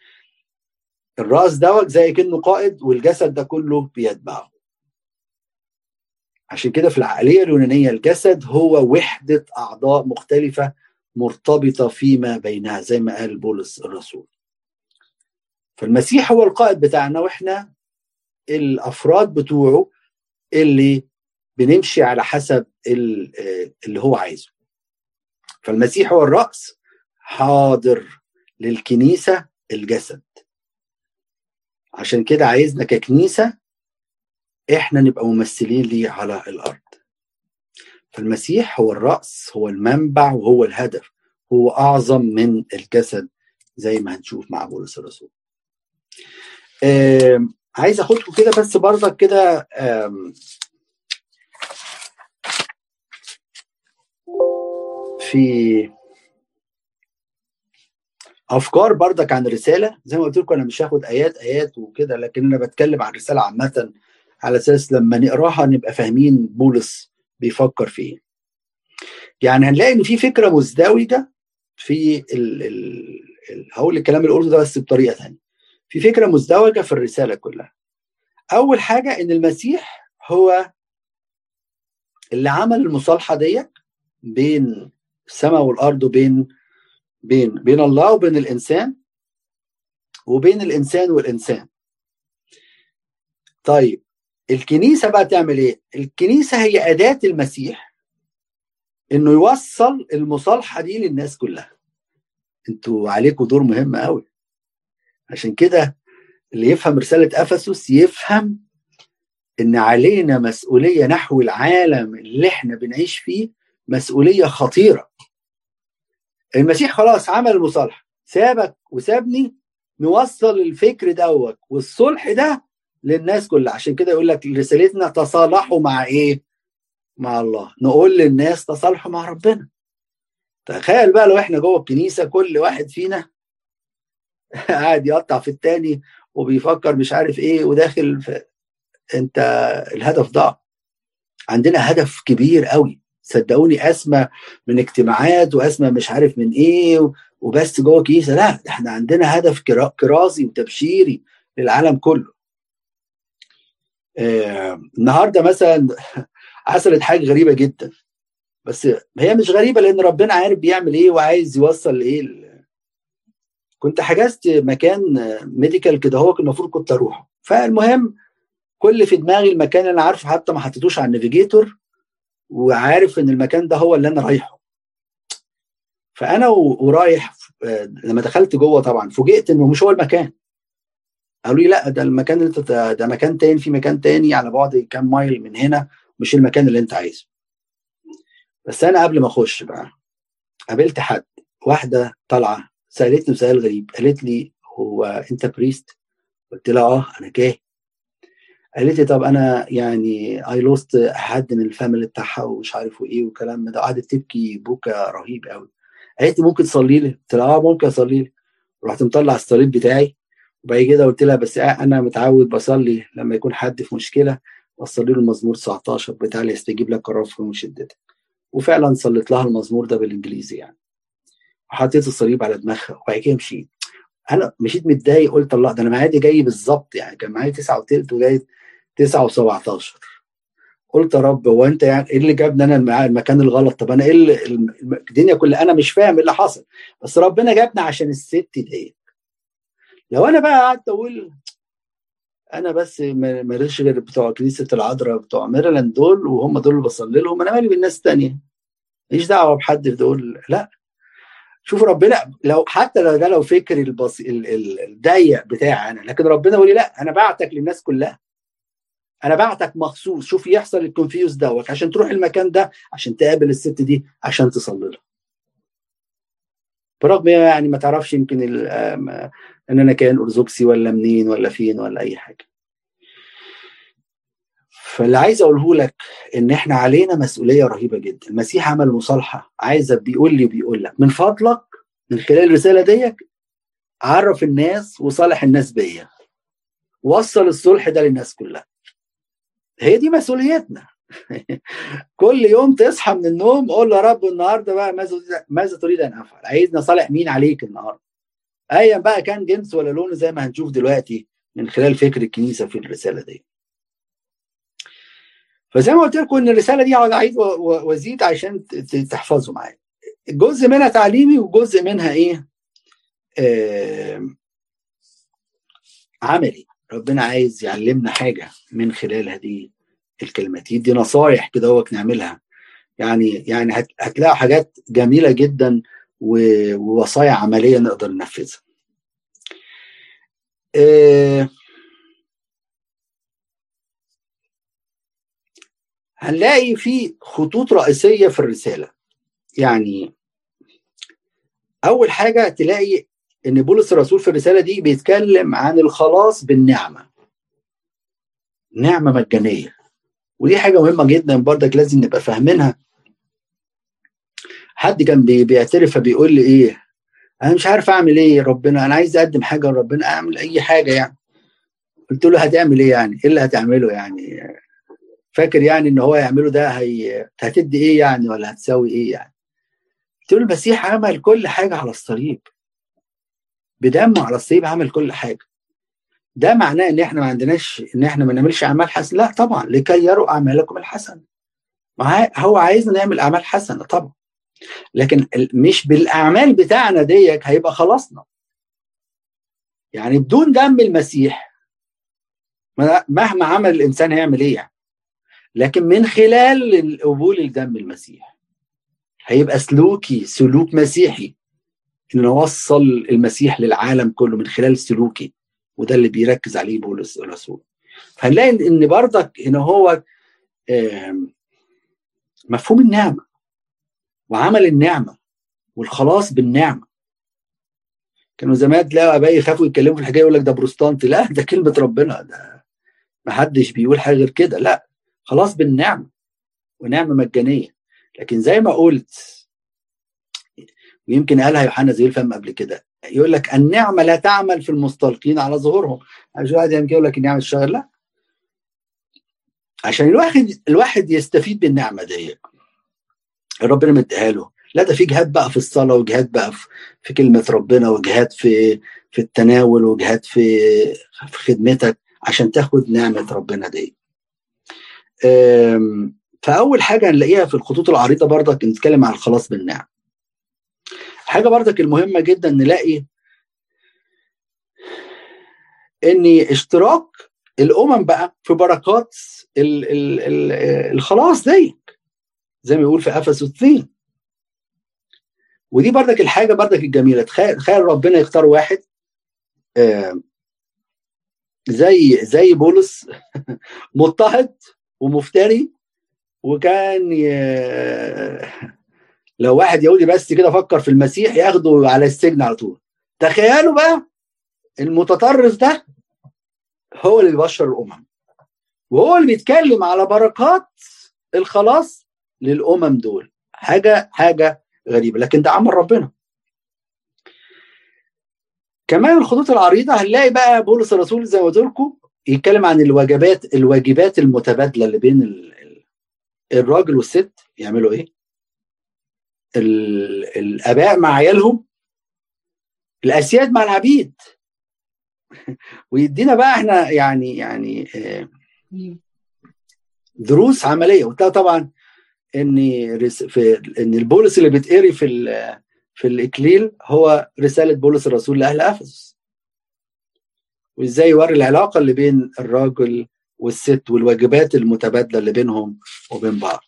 الرأس دوت زي كأنه قائد والجسد ده كله بيتبعه. عشان كده في العقلية اليونانية الجسد هو وحدة أعضاء مختلفة مرتبطة فيما بينها زي ما قال بولس الرسول. فالمسيح هو القائد بتاعنا وإحنا الأفراد بتوعه اللي بنمشي على حسب اللي هو عايزه. فالمسيح هو الرأس حاضر للكنيسة الجسد. عشان كده عايزنا ككنيسة إحنا نبقى ممثلين ليه على الأرض. فالمسيح هو الرأس هو المنبع وهو الهدف هو أعظم من الجسد زي ما هنشوف مع بولس الرسول. عايز أخدكم كده بس برضك كده في أفكار بردك عن الرسالة. زي ما قلت لكم أنا مش هاخد آيات آيات وكده لكن أنا بتكلم عن الرسالة عامة على أساس لما نقراها نبقى فاهمين بولس بيفكر في إيه. يعني هنلاقي إن في فكرة مزدوجة في ال ال هقول الكلام اللي قلته ده بس بطريقة ثانية في فكرة مزدوجة في الرسالة كلها. أول حاجة إن المسيح هو اللي عمل المصالحة ديت بين السماء والأرض وبين بين بين الله وبين الإنسان وبين الإنسان والإنسان. طيب الكنيسة بقى تعمل إيه؟ الكنيسة هي أداة المسيح إنه يوصل المصالحة دي للناس كلها. أنتوا عليكم دور مهم قوي عشان كده اللي يفهم رسالة أفسس يفهم إن علينا مسؤولية نحو العالم اللي إحنا بنعيش فيه مسؤولية خطيرة. المسيح خلاص عمل المصالحة سابك وسابني نوصل الفكر دوت والصلح ده للناس كلها. عشان كده يقول لك رسالتنا تصالحوا مع إيه؟ مع الله. نقول للناس تصالحوا مع ربنا. تخيل بقى لو إحنا جوه الكنيسة كل واحد فينا قاعد يقطع في التاني وبيفكر مش عارف إيه وداخل في أنت الهدف ضاع. عندنا هدف كبير قوي. صدقوني أسمى من اجتماعات وأسمى مش عارف من إيه وبس جوه كنيسه لا إحنا عندنا هدف كرازي وتبشيري للعالم كله. النهارده مثلا حصلت حاجة غريبة جدا. بس هي مش غريبة لأن ربنا عارف بيعمل إيه وعايز يوصل لإيه كنت حجزت مكان medical كده هو المفروض كنت أروحه. فالمهم كل في دماغي المكان اللي أنا عارفه حتى ما حطيتوش على ال navigator وعارف إن المكان ده هو اللي أنا رايحه. فأنا ورايح لما دخلت جوه طبعا فوجئت إنه مش هو المكان. قالوا لي لا ده المكان اللي انت ده مكان تاني في مكان تاني على بعد كام mile من هنا مش المكان اللي انت عايزه. بس أنا قبل ما أخش بقى قابلت حد واحدة طالعة سألتني سؤال غريب قالت لي هو أنت priest قلت لها آه أنا كاهن قالت لي طب أنا يعني I lost حد من ال family بتاعها ومش عارف إيه والكلام ده قعدت تبكي بكى رهيب قوي قالت لي ممكن تصلي لي؟ قلت لها آه ممكن أصلي لي رحت مطلع الصليب بتاعي وبعد كده قلت لها بس أنا متعود بصلي لما يكون حد في مشكلة بصلي له المزمور 19 بتاع اللي يستجيب لك الرب في شدتك وفعلا صليت لها المزمور ده بالإنجليزي يعني. وحطيت الصليب على دماغها وبعد كده مشيت. أنا مشيت متضايق قلت الله ده أنا معادي جاي بالظبط يعني كان معايا 9 وثلث وجاي 9 و17 قلت يا رب هو أنت يعني إيه اللي جابني أنا المكان الغلط؟ طب أنا إيه اللي الدنيا كلها أنا مش فاهم إيه اللي حصل. بس ربنا جابنا عشان الست ديت. لو أنا بقى قعدت أقول أنا بس ماليش غير بتوع كنيسة العذراء بتوع ميرلاند دول وهم دول اللي بصلي لهم أنا مالي بالناس الثانية ماليش دعوة بحد دول لا. شوف ربنا لو حتى لو ده لو فكري. الضيق بتاعي أنا لكن ربنا يقول لي لا أنا بعتك للناس كلها. أنا بعتك مخصوص. شوف يحصل ال confuse دوت عشان تروح المكان ده عشان تقابل الست دي عشان تصلي لها برغم يعني ما تعرفش يمكن إن أنا كان ارثوذكسي ولا منين ولا فين ولا أي حاجة. فاللي عايز أقوله لك إن إحنا علينا مسؤولية رهيبة جدا. المسيح عمل مصالحة. عايز بيقول لي بيقول لك. من فضلك من خلال الرسالة ديت عرف الناس وصالح الناس بيا. وصل الصلح ده للناس كلها. هي دي مسؤوليتنا. كل يوم تصحى من النوم قول يا رب النهارده بقى ماذا ماذا تريد أن أفعل؟ عايزني اصالح مين عليك النهارده؟ ايا بقى كان جنس ولا لون زي ما هنشوف دلوقتي من خلال فكر الكنيسة في الرسالة دي. فزي ما قلت لكم إن الرسالة دي عايز وأزيد عشان تحفظوا معايا. جزء منها تعليمي وجزء منها إيه؟ آه عملي. ربنا عايز يعلمنا حاجة من خلال هذه الكلمات. يدي نصايح كده هو نعملها. يعني يعني هتلاقوا حاجات جميلة جدا ووصايا عملية نقدر ننفذها. آه هنلاقي في خطوط رئيسية في الرسالة. يعني أول حاجة تلاقي إن بولس الرسول في الرسالة دي بيتكلم عن الخلاص بالنعمة. نعمة مجانية. ودي حاجة مهمة جدا برضك لازم نبقى فاهمينها. حد كان بيعترف فبيقول لي إيه؟ أنا مش عارف أعمل إيه ربنا أنا عايز أقدم حاجة لربنا أعمل أي حاجة يعني. قلت له هتعمل إيه يعني؟ إيه اللي هتعمله يعني؟ فاكر يعني إن هو يعمله ده هي هتدي إيه يعني ولا هتساوي إيه يعني؟ قلت له المسيح عمل كل حاجة على الصليب. بدمه على الصليب عمل كل حاجة. ده معناه إن إحنا ما عندناش إن إحنا ما نعملش أعمال حسنة. لا طبعا لكي يروا أعمالكم الحسنة. ما هو عايزنا نعمل أعمال حسنة طبعا. لكن مش بالأعمال بتاعنا ديك هيبقى خلصنا يعني بدون دم المسيح مهما عمل الإنسان هيعمل إيه يعني؟ لكن من خلال القبول لدم المسيح هيبقى سلوكي سلوك مسيحي. نوصل المسيح للعالم كله من خلال سلوكي. وده اللي بيركز عليه بولس الرسول. فهنلاقي ان برضك ان هو مفهوم النعمة وعمل النعمة والخلاص بالنعمة. كانوا زمان تلاقوا أبائي يخافوا يتكلموا في الحكاية يقول لك ده بروستانت لا ده كلمة ربنا ده ما حدش بيقول حاجة غير كده. لا خلاص بالنعمة ونعمة مجانية. لكن زي ما قلت ويمكن قالها يوحنا زي الفم قبل كده يقول لك النعمة لا تعمل في المستلقين على ظهورهم. مش واحد يقول لك النعمة تشتغل لا. عشان الواحد الواحد يستفيد بالنعمة دي. ربنا مديها له. لا ده في جهاد بقى في الصلاة وجهاد بقى في كلمة ربنا وجهاد في في التناول وجهاد في في خدمتك عشان تاخد نعمة ربنا دي. فأول حاجة هنلاقيها في الخطوط العريضة برضك نتكلم عن الخلاص بالنعم. حاجة برضك المهمة جدا نلاقي إن اشتراك الأمم بقى في بركات ال ال ال الخلاص دي زي ما يقول في أفسس 2 ودي بردك الحاجة بردك الجميلة تخيل ربنا يختار واحد آه زي زي بولس مضطهد ومفتري وكان. لو واحد يهودي بس كده فكر في المسيح ياخده على السجن على طول. تخيلوا بقى المتطرف ده هو اللي بيبشر الأمم. وهو اللي بيتكلم على بركات الخلاص للأمم دول. حاجة حاجة غريبة. لكن ده عمل ربنا. كمان الخطوط العريضة هنلاقي بقى بولس الرسول زي ما قلت لكم يتكلم عن الواجبات الواجبات المتبادلة اللي بين الراجل والست. يعملوا إيه؟ الاباء مع عيالهم الاسياد مع العبيد. ويدينا بقى إحنا يعني يعني دروس عملية. وده طبعا إن في إن البولس اللي بيتقري في في الإكليل هو رسالة بولس الرسول لأهل أفسس. وإزاي يوري العلاقة اللي بين الراجل والست والواجبات المتبادلة اللي بينهم وبين بعض.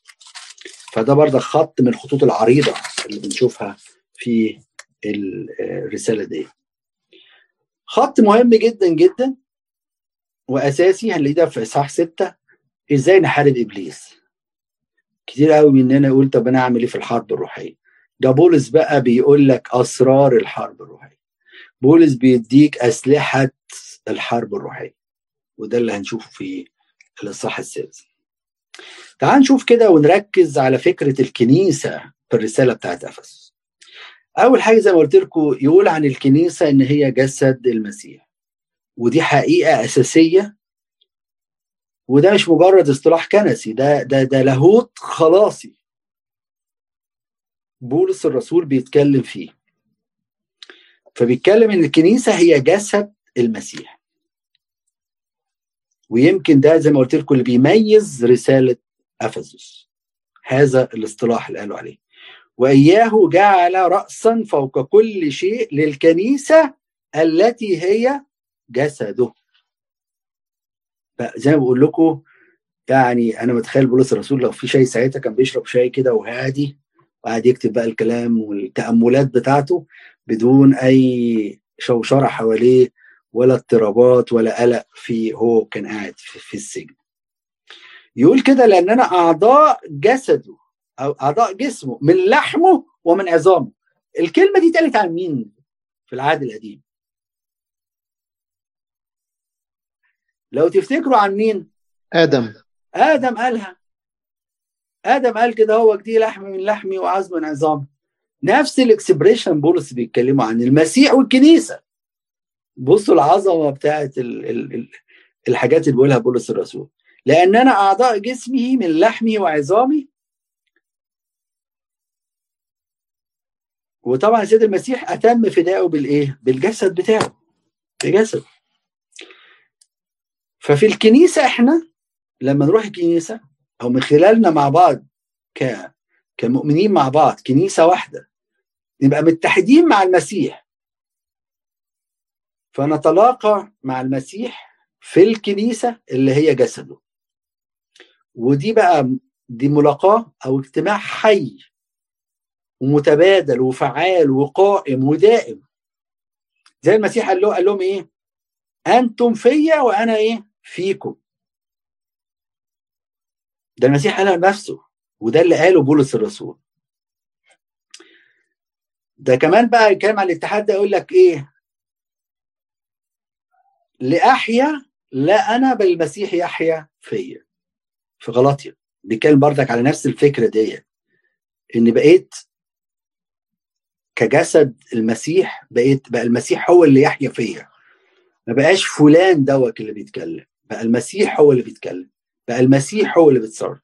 فده برضه خط من الخطوط العريضة اللي بنشوفها في الرسالة دي. خط مهم جدا جدا وأساسي هنلاقيه ده في إصحاح ستة إزاي نحارب إبليس؟ كتير قوي مننا يقول طب أنا أعمل إيه في الحرب الروحية؟ ده بولس بقى بيقول لك أسرار الحرب الروحية. بولس بيديك أسلحة الحرب الروحية وده اللي هنشوفه في الإصحاح السادس. تعال نشوف كده ونركز على فكرة الكنيسة في الرسالة بتاعت أفسس. أول حاجة زي ما قلت لكم يقول عن الكنيسة إن هي جسد المسيح. ودي حقيقة أساسية. وده مش مجرد اصطلاح كنسي ده ده ده لاهوت خلاصي. بولس الرسول بيتكلم فيه. فبيتكلم إن الكنيسة هي جسد المسيح. ويمكن ده زي ما قلت لكم اللي بيميز رسالة أفسس. هذا الاصطلاح اللي قالوا عليه. وإياه جعل راسا فوق كل شيء للكنيسة التي هي جسده. زي ما بقول لكم يعني أنا متخيل بولس الرسول لو في شاي ساعتها كان بيشرب شاي كده وهادي وقاعد يكتب بقى الكلام والتأملات بتاعته بدون أي شوشرة حواليه ولا اضطرابات ولا قلق في هو كان قاعد في, في السجن. يقول كده لأننا أعضاء جسده أو أعضاء جسمه من لحمه ومن عظامه. الكلمة دي اتقالت عن مين في العهد القديم؟ لو تفتكروا عن مين؟ آدم. آدم قالها. آدم قال كده هو دي لحم من لحمي وعظم من عظامي نفس الاكسبريشن بولس بيتكلموا عن المسيح والكنيسة. بصوا العظمة بتاعت ال ال ال الحاجات اللي بيقولها بولس الرسول. لأننا أعضاء جسمه من لحمه وعظامه. وطبعا السيد المسيح أتم فدائه بالإيه؟ بالجسد بتاعه بجسد ففي الكنيسة إحنا لما نروح الكنيسة أو من خلالنا مع بعض ك كمؤمنين مع بعض كنيسة واحدة نبقى متحدين مع المسيح. فنتلاقى مع المسيح في الكنيسة اللي هي جسده. ودي بقى دي ملاقاة أو اجتماع حي ومتبادل وفعال وقائم ودائم. زي المسيح قال له قال لهم إيه؟ أنتم فيا وأنا إيه؟ فيكم. ده المسيح قالها لنفسه وده اللي قاله بولس الرسول. ده كمان بقى يتكلم عن الاتحاد ده يقول لك إيه؟ لأحيا لا أنا بل المسيح يحيا فيا. في غلطيا بيتكلم بردك على نفس الفكرة دي إن بقيت كجسد المسيح بقيت بقى المسيح هو اللي يحيا فيا. ما بقاش فلان دوت اللي بيتكلم بقى المسيح هو اللي بيتكلم بقى المسيح هو اللي بيتصرف.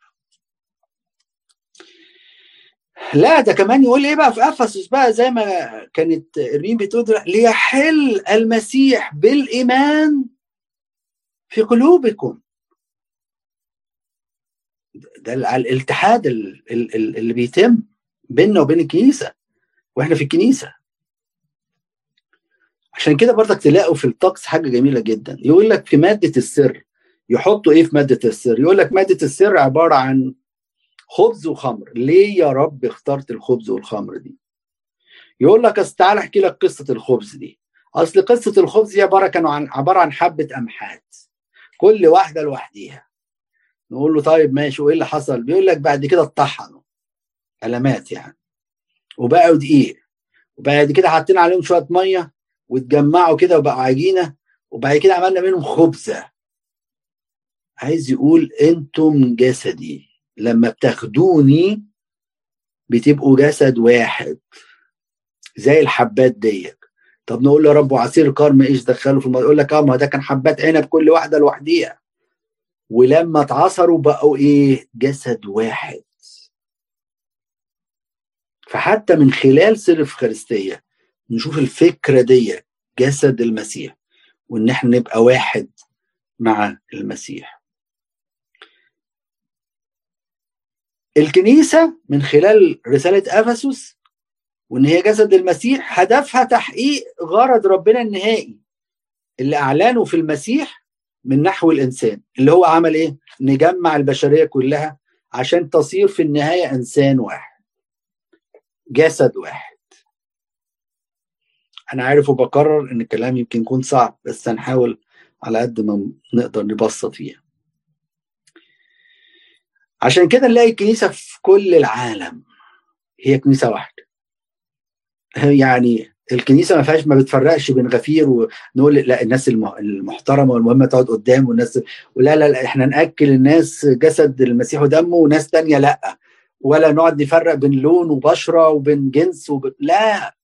لا ده كمان يقول إيه بقى في إفسس بقى زي ما كانت إرمين بتقول ليحل المسيح بالإيمان في قلوبكم. ده الاتحاد اللي بيتم بيننا وبين الكنيسة وإحنا في الكنيسة. عشان كده برضك تلاقوا في الطقس حاجة جميلة جدا. يقول لك في مادة السر يحطوا إيه في مادة السر؟ يقول لك مادة السر عبارة عن خبز وخمر. ليه يا رب اخترت الخبز والخمر دي؟ يقول لك أصل تعالى أحكي لك قصة الخبز دي. أصل قصة الخبز دي عبارة كانوا عن عبارة عن حبة أمحات كل واحدة لوحديها. نقول له طيب ماشي وإيه اللي حصل؟ بيقول لك بعد كده اتطحنوا. علامات يعني. وبقوا دقيق. وبعد كده حاطين عليهم شوية مية واتجمعوا كده وبقوا عجينة. وبعد كده عملنا منهم خبزة. عايز يقول أنتم جسدي. لما بتاخدوني بتبقوا جسد واحد. زي الحبات ديت. طب نقول يا رب وعصير كرم إيش دخله في المية؟ يقول لك آه ما ده كان حبات عنب كل واحدة لوحديها. ولما اتعصروا بقوا إيه؟ جسد واحد. فحتى من خلال سر الإفخارستية نشوف الفكرة دي جسد المسيح وإن إحنا نبقى واحد مع المسيح. الكنيسة من خلال رسالة أفسس وإن هي جسد المسيح هدفها تحقيق غرض ربنا النهائي. اللي أعلنه في المسيح من نحو الإنسان اللي هو عمل إيه؟ نجمع البشرية كلها عشان تصير في النهاية إنسان واحد جسد واحد. أنا عارف وبكرر إن الكلام يمكن يكون صعب بس هنحاول على قد ما نقدر نبسط فيها. عشان كده نلاقي الكنيسة في كل العالم هي كنيسة واحدة. يعني الكنيسة ما فيهاش ما بتفرقش بين غفير ونقول لا الناس المحترمة والمهمة تقعد قدام والناس ولا لا لا إحنا نأكل الناس جسد المسيح ودمه وناس تانية لا. ولا نقعد نفرق بين لون وبشرة وبين جنس وب... لا.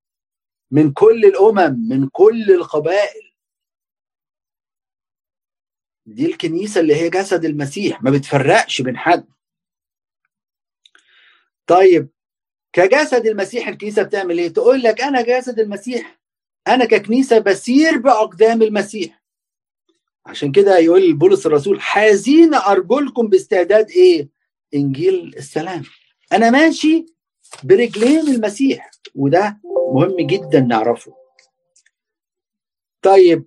من كل الأمم من كل القبائل. دي الكنيسة اللي هي جسد المسيح ما بتفرقش بين حد. طيب كجسد المسيح الكنيسة بتعمل إيه؟ تقول لك أنا جسد المسيح أنا ككنيسة بسير بأقدام المسيح عشان كده يقول بولس الرسول حازين أرجلكم باستعداد إيه؟ إنجيل السلام أنا ماشي برجلين المسيح وده مهم جدا نعرفه طيب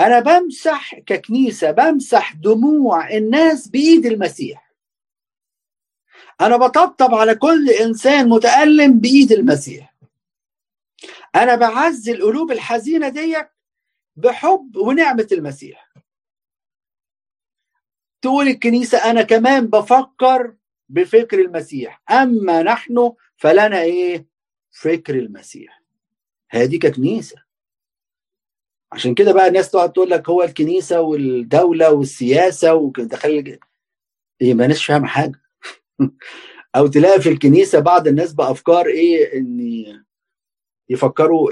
أنا بمسح ككنيسة بمسح دموع الناس بإيد المسيح أنا بطبطب على كل إنسان متألم بإيد المسيح. أنا بعزي القلوب الحزينة ديت بحب ونعمة المسيح. تقول الكنيسة أنا كمان بفكر بفكر المسيح أما نحن فلنا إيه؟ فكر المسيح. هذه ككنيسة. عشان كده بقى الناس تقعد تقول لك هو الكنيسة والدولة والسياسة ودخل إيه ما ناس فاهمة حاجة. أو تلاقي في الكنيسة بعض الناس بأفكار إيه إن يفكروا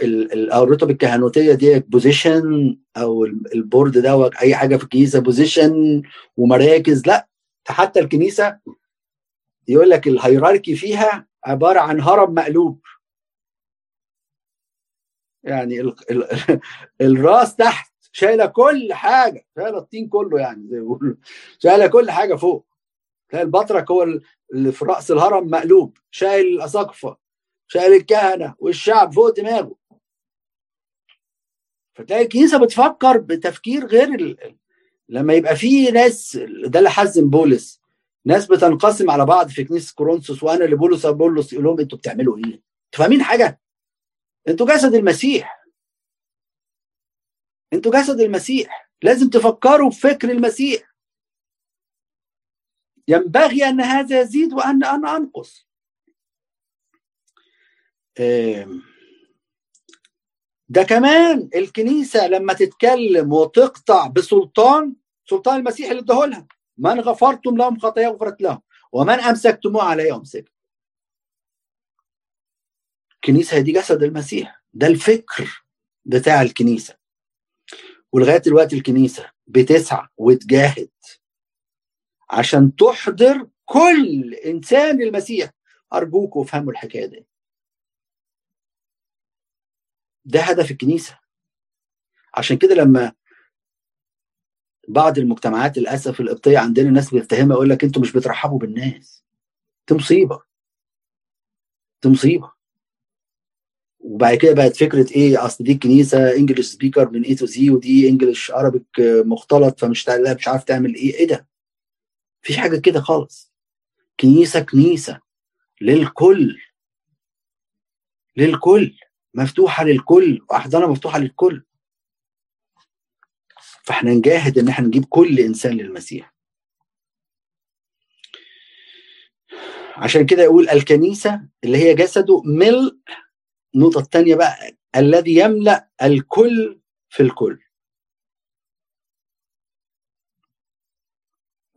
الرتب الكهنوتية دي position أو ال board ده أي حاجة في الكنيسة position ومراكز. لأ حتى الكنيسة يقول لك ال hierarchy فيها عبارة عن هرم مقلوب. يعني ال ال الراس تحت شايلة كل حاجة شايلة الطين كله يعني زي ما بيقولوا. شايلة كل حاجة فوق. تلاقي البطرك هو اللي في رأس الهرم مقلوب شايل الأساقفة شايل الكهنة والشعب فوق دماغه. فتلاقي الكنيسة بتفكر بتفكير غير ال... لما يبقى في ناس ده اللي حزن بولس. ناس بتنقسم على بعض في كنيسة كورنثوس وأنا اللي بولس بولس يقول لهم أنتوا بتعملوا إيه؟ أنتوا فاهمين حاجة؟ أنتوا جسد المسيح. أنتوا جسد المسيح. لازم تفكروا بفكر المسيح. ينبغي أن هذا يزيد وأن أنا أنقص. ده كمان الكنيسة لما تتكلم وتقطع بسلطان سلطان المسيح اللي اداهولها من غفرتم لهم خطايا غفرت لهم ومن أمسكتموه عليه امسك الكنيسة دي جسد المسيح ده الفكر بتاع الكنيسة. ولغاية دلوقتي الكنيسة بتسعى وتجاهد عشان تحضر كل إنسان المسيح. أرجوكم افهموا الحكاية دي. ده هدف الكنيسة. عشان كده لما بعض المجتمعات للأسف القبطيه عندنا ناس بتتهمها يقول لك أنتوا مش بترحبوا بالناس. دي مصيبة. دي مصيبة. وبعد كده بقت فكرة إيه؟ أصل دي كنيسه English speaker من A to Z ودي English Arabic مختلط فمش مش عارف تعمل إيه. إيه ده؟ مفيش حاجة كده خالص. كنيسة كنيسة. للكل. للكل. مفتوحة للكل. واحضانها مفتوحة للكل. فإحنا نجاهد إن إحنا نجيب كل إنسان للمسيح. عشان كده يقول الكنيسة اللي هي جسده ملء. النقطة الثانية بقى. الذي يملأ الكل في الكل.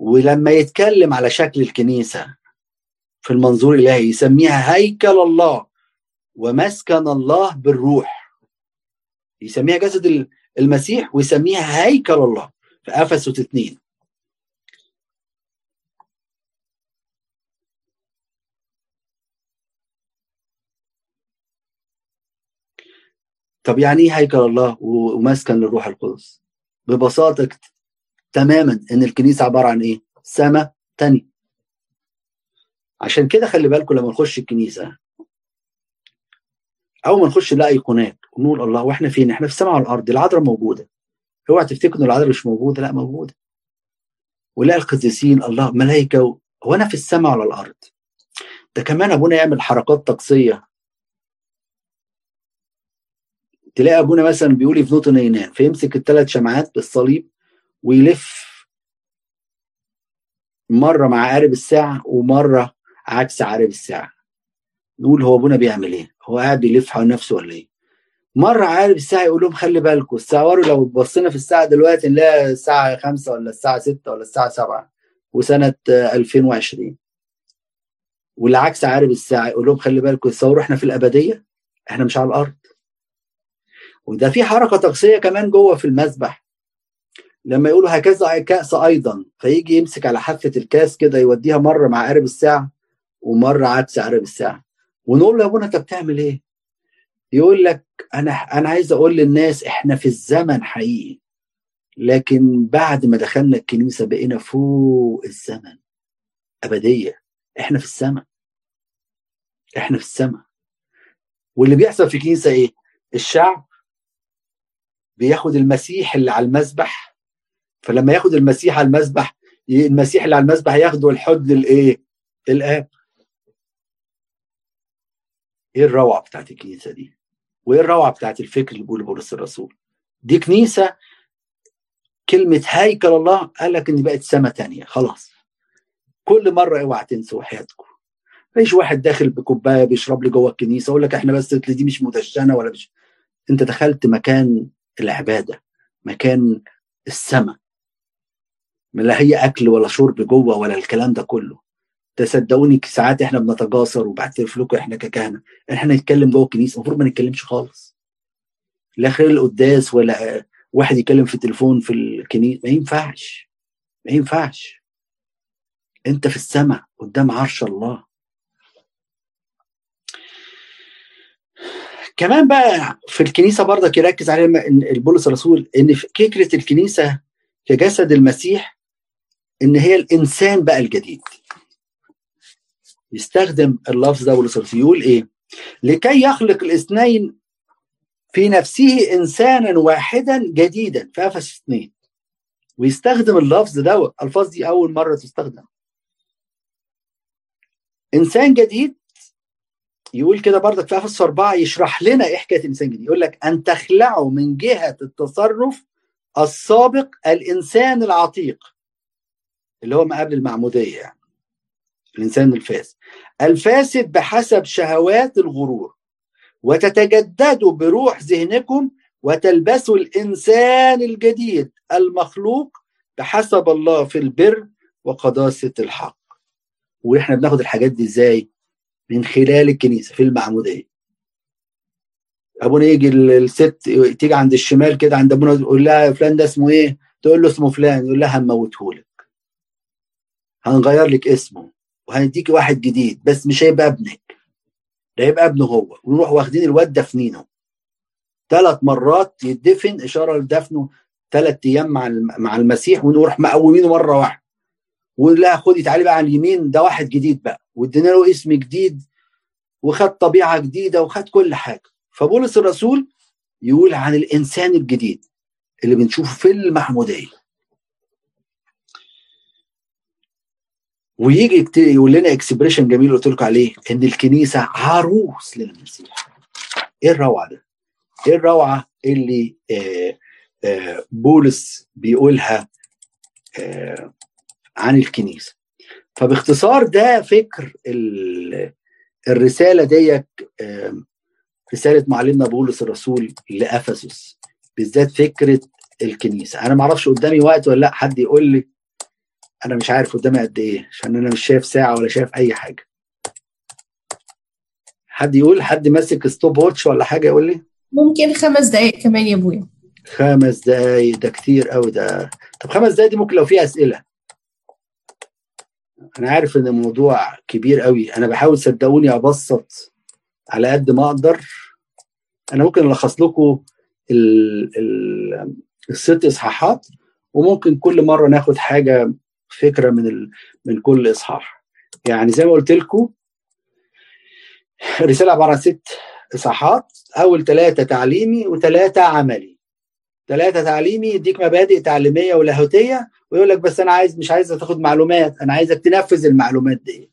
ولما يتكلم على شكل الكنيسة في المنظور الإلهي يسميها هيكل الله ومسكن الله بالروح. يسميها جسد المسيح ويسميها هيكل الله في أفسس 2 طب يعني إيه هيكل الله ومسكن للروح القدس؟ ببساطة تماما إن الكنيسة عبارة عن إيه؟ سماء تاني. عشان كده خلي بالكم لما نخش الكنيسة أول ما نخش نلاقي ايقونات ونقول الله وإحنا فين؟ إحنا في السماء والارض العذراء موجودة. أوعى تفتكروا إن العذراء مش موجودة؟ لا موجودة. ولا القديسين الله ملائكه وأنا في السماء على الأرض. ده كمان أبونا يعمل حركات طقسية. تلاقي أبونا مثلا بيقول في نوت نينان فيمسك الثلاث شمعات بالصليب ويلف مرة مع عارب الساعة ومرة عكس عارب الساعة. نقول هو أبونا بيعمل إيه؟ هو قاعد بيلف حول نفسه ولا إيه؟ مرة عارف الساعة يقول لهم خلي بالكم الساعة لو بصينا في الساعة دلوقتي نلاقي الساعة 5 ولا الساعة 6 ولا الساعة 7 وسنة 2020 والعكس عارف الساعة يقول لهم خلي بالكم تصوروا إحنا في الأبدية إحنا مش على الأرض. وده في حركة طقسية كمان جوه في المسبح. لما يقولوا هكذا كأس أيضا فيجي يمسك على حافة الكاس كده يوديها مرة مع عارب الساعة ومرة عكس عارب الساعة ونقول له يا أبونا انت بتعمل إيه؟ يقول لك أنا أنا عايز أقول للناس إحنا في الزمن حقيقي لكن بعد ما دخلنا الكنيسة بقينا فوق الزمن ابديه إحنا في السماء إحنا في السماء واللي بيحصل في الكنيسة إيه؟ الشعب بياخد المسيح اللي على المسبح فلما ياخد المسيح على المسبح المسيح اللي على المسبح ياخده الحضن الايه؟ الاب إيه الروعة بتاعت الكنيسة دي؟ وايه الروعة بتاعت الفكر اللي بيقوله بولس الرسول؟ دي كنيسة كلمة هيكل الله قال لك إن بقت سما تانية خلاص. كل مرة اوعى تنسوا حياتكم. مفيش واحد داخل بكوباية بيشرب لي جوه الكنيسة يقول لك إحنا بس دي مش مدشنة ولا مش. أنت دخلت مكان العبادة مكان السما. لا هي أكل ولا شرب جوه ولا الكلام ده كله. تصدقوني ساعات إحنا بنتجاسر وبعترف لكم إحنا ككهنة. إحنا نتكلم جوه الكنيسة المفروض ما نتكلمش خالص. لا خير القداس ولا واحد يتكلم في التليفون في الكنيسة. ما ينفعش. ما ينفعش. أنت في السماء قدام عرش الله. كمان بقى في الكنيسة برضك يركز عليه البولس الرسول إن فكرة الكنيسة كجسد المسيح إن هي الإنسان بقى الجديد. يستخدم اللفظ ده والرسول يقول إيه؟ لكي يخلق الاثنين في نفسه إنسانا واحدا جديدا في افس اثنين. ويستخدم اللفظ ده الفاظ دي أول مرة تستخدم. إنسان جديد يقول كده برضك في افسس اربعه يشرح لنا إيه حكاية الانسان الجديد يقول لك أن تخلعوا من جهة التصرف السابق الإنسان العتيق. اللي هو ما قبل المعمودية يعني الإنسان الفاسد. الفاسد بحسب شهوات الغرور وتتجددوا بروح ذهنكم وتلبسوا الإنسان الجديد المخلوق بحسب الله في البر وقداسه الحق. وإحنا بناخد الحاجات دي إزاي؟ من خلال الكنيسة في المعمودية. ابونا يجي الست تيجي عند الشمال كده عند ابونا يقول لها فلان ده اسمه إيه؟ تقول له اسمه فلان يقول لها هنموتهولك. هنغير لك اسمه وهنديكي واحد جديد بس مش هيبقى ابنك. ده هيبقى ابنه هو. ونروح واخدين الواد دفنينه. ثلاث مرات يدفن إشارة لدفنه ثلاث أيام مع مع المسيح ونروح مقومينه مرة واحدة. ولا خدي تعالي بقى على اليمين ده واحد جديد بقى. وادينا له اسم جديد وخد طبيعة جديدة وخد كل حاجة. فبولس الرسول يقول عن الإنسان الجديد اللي بنشوفه في المحمودية. ويجي يقول لنا اكسبريشن جميل قلت لكم عليه إن الكنيسة عروس للمسيح. إيه الروعة ده؟ إيه الروعة اللي آه آه بولس بيقولها آه عن الكنيسة؟ فباختصار ده فكر الرسالة ديك رسالة معلمنا بولس الرسول لأفسس بالذات فكرة الكنيسة. أنا ما أعرفش قدامي وقت ولا لأ حد يقول لي أنا مش عارف قدامي قد إيه عشان أنا مش شايف ساعة ولا شايف أي حاجة. حد يقول حد ماسك stopwatch ولا حاجة يقول لي؟ ممكن خمس دقائق كمان يا أبويا. خمس دقايق ده كتير قوي ده. طب خمس دقايق دي ممكن لو فيها أسئلة. أنا عارف إن الموضوع كبير قوي أنا بحاول صدقوني أبسط على قد ما أقدر. أنا ممكن ألخص لكم ال ال الست إصحاحات وممكن كل مرة ناخد حاجة فكرة من ال... من كل إصحاح. يعني زي ما قلت لكم الرسالة عبارة عن ست إصحاحات. أول ثلاثة تعليمي وثلاثه عملي. ثلاثة تعليمي يديك مبادئ تعليمية ولاهوتية ويقول لك بس أنا عايز مش عايز تاخد معلومات أنا عايزك تنفذ المعلومات دي.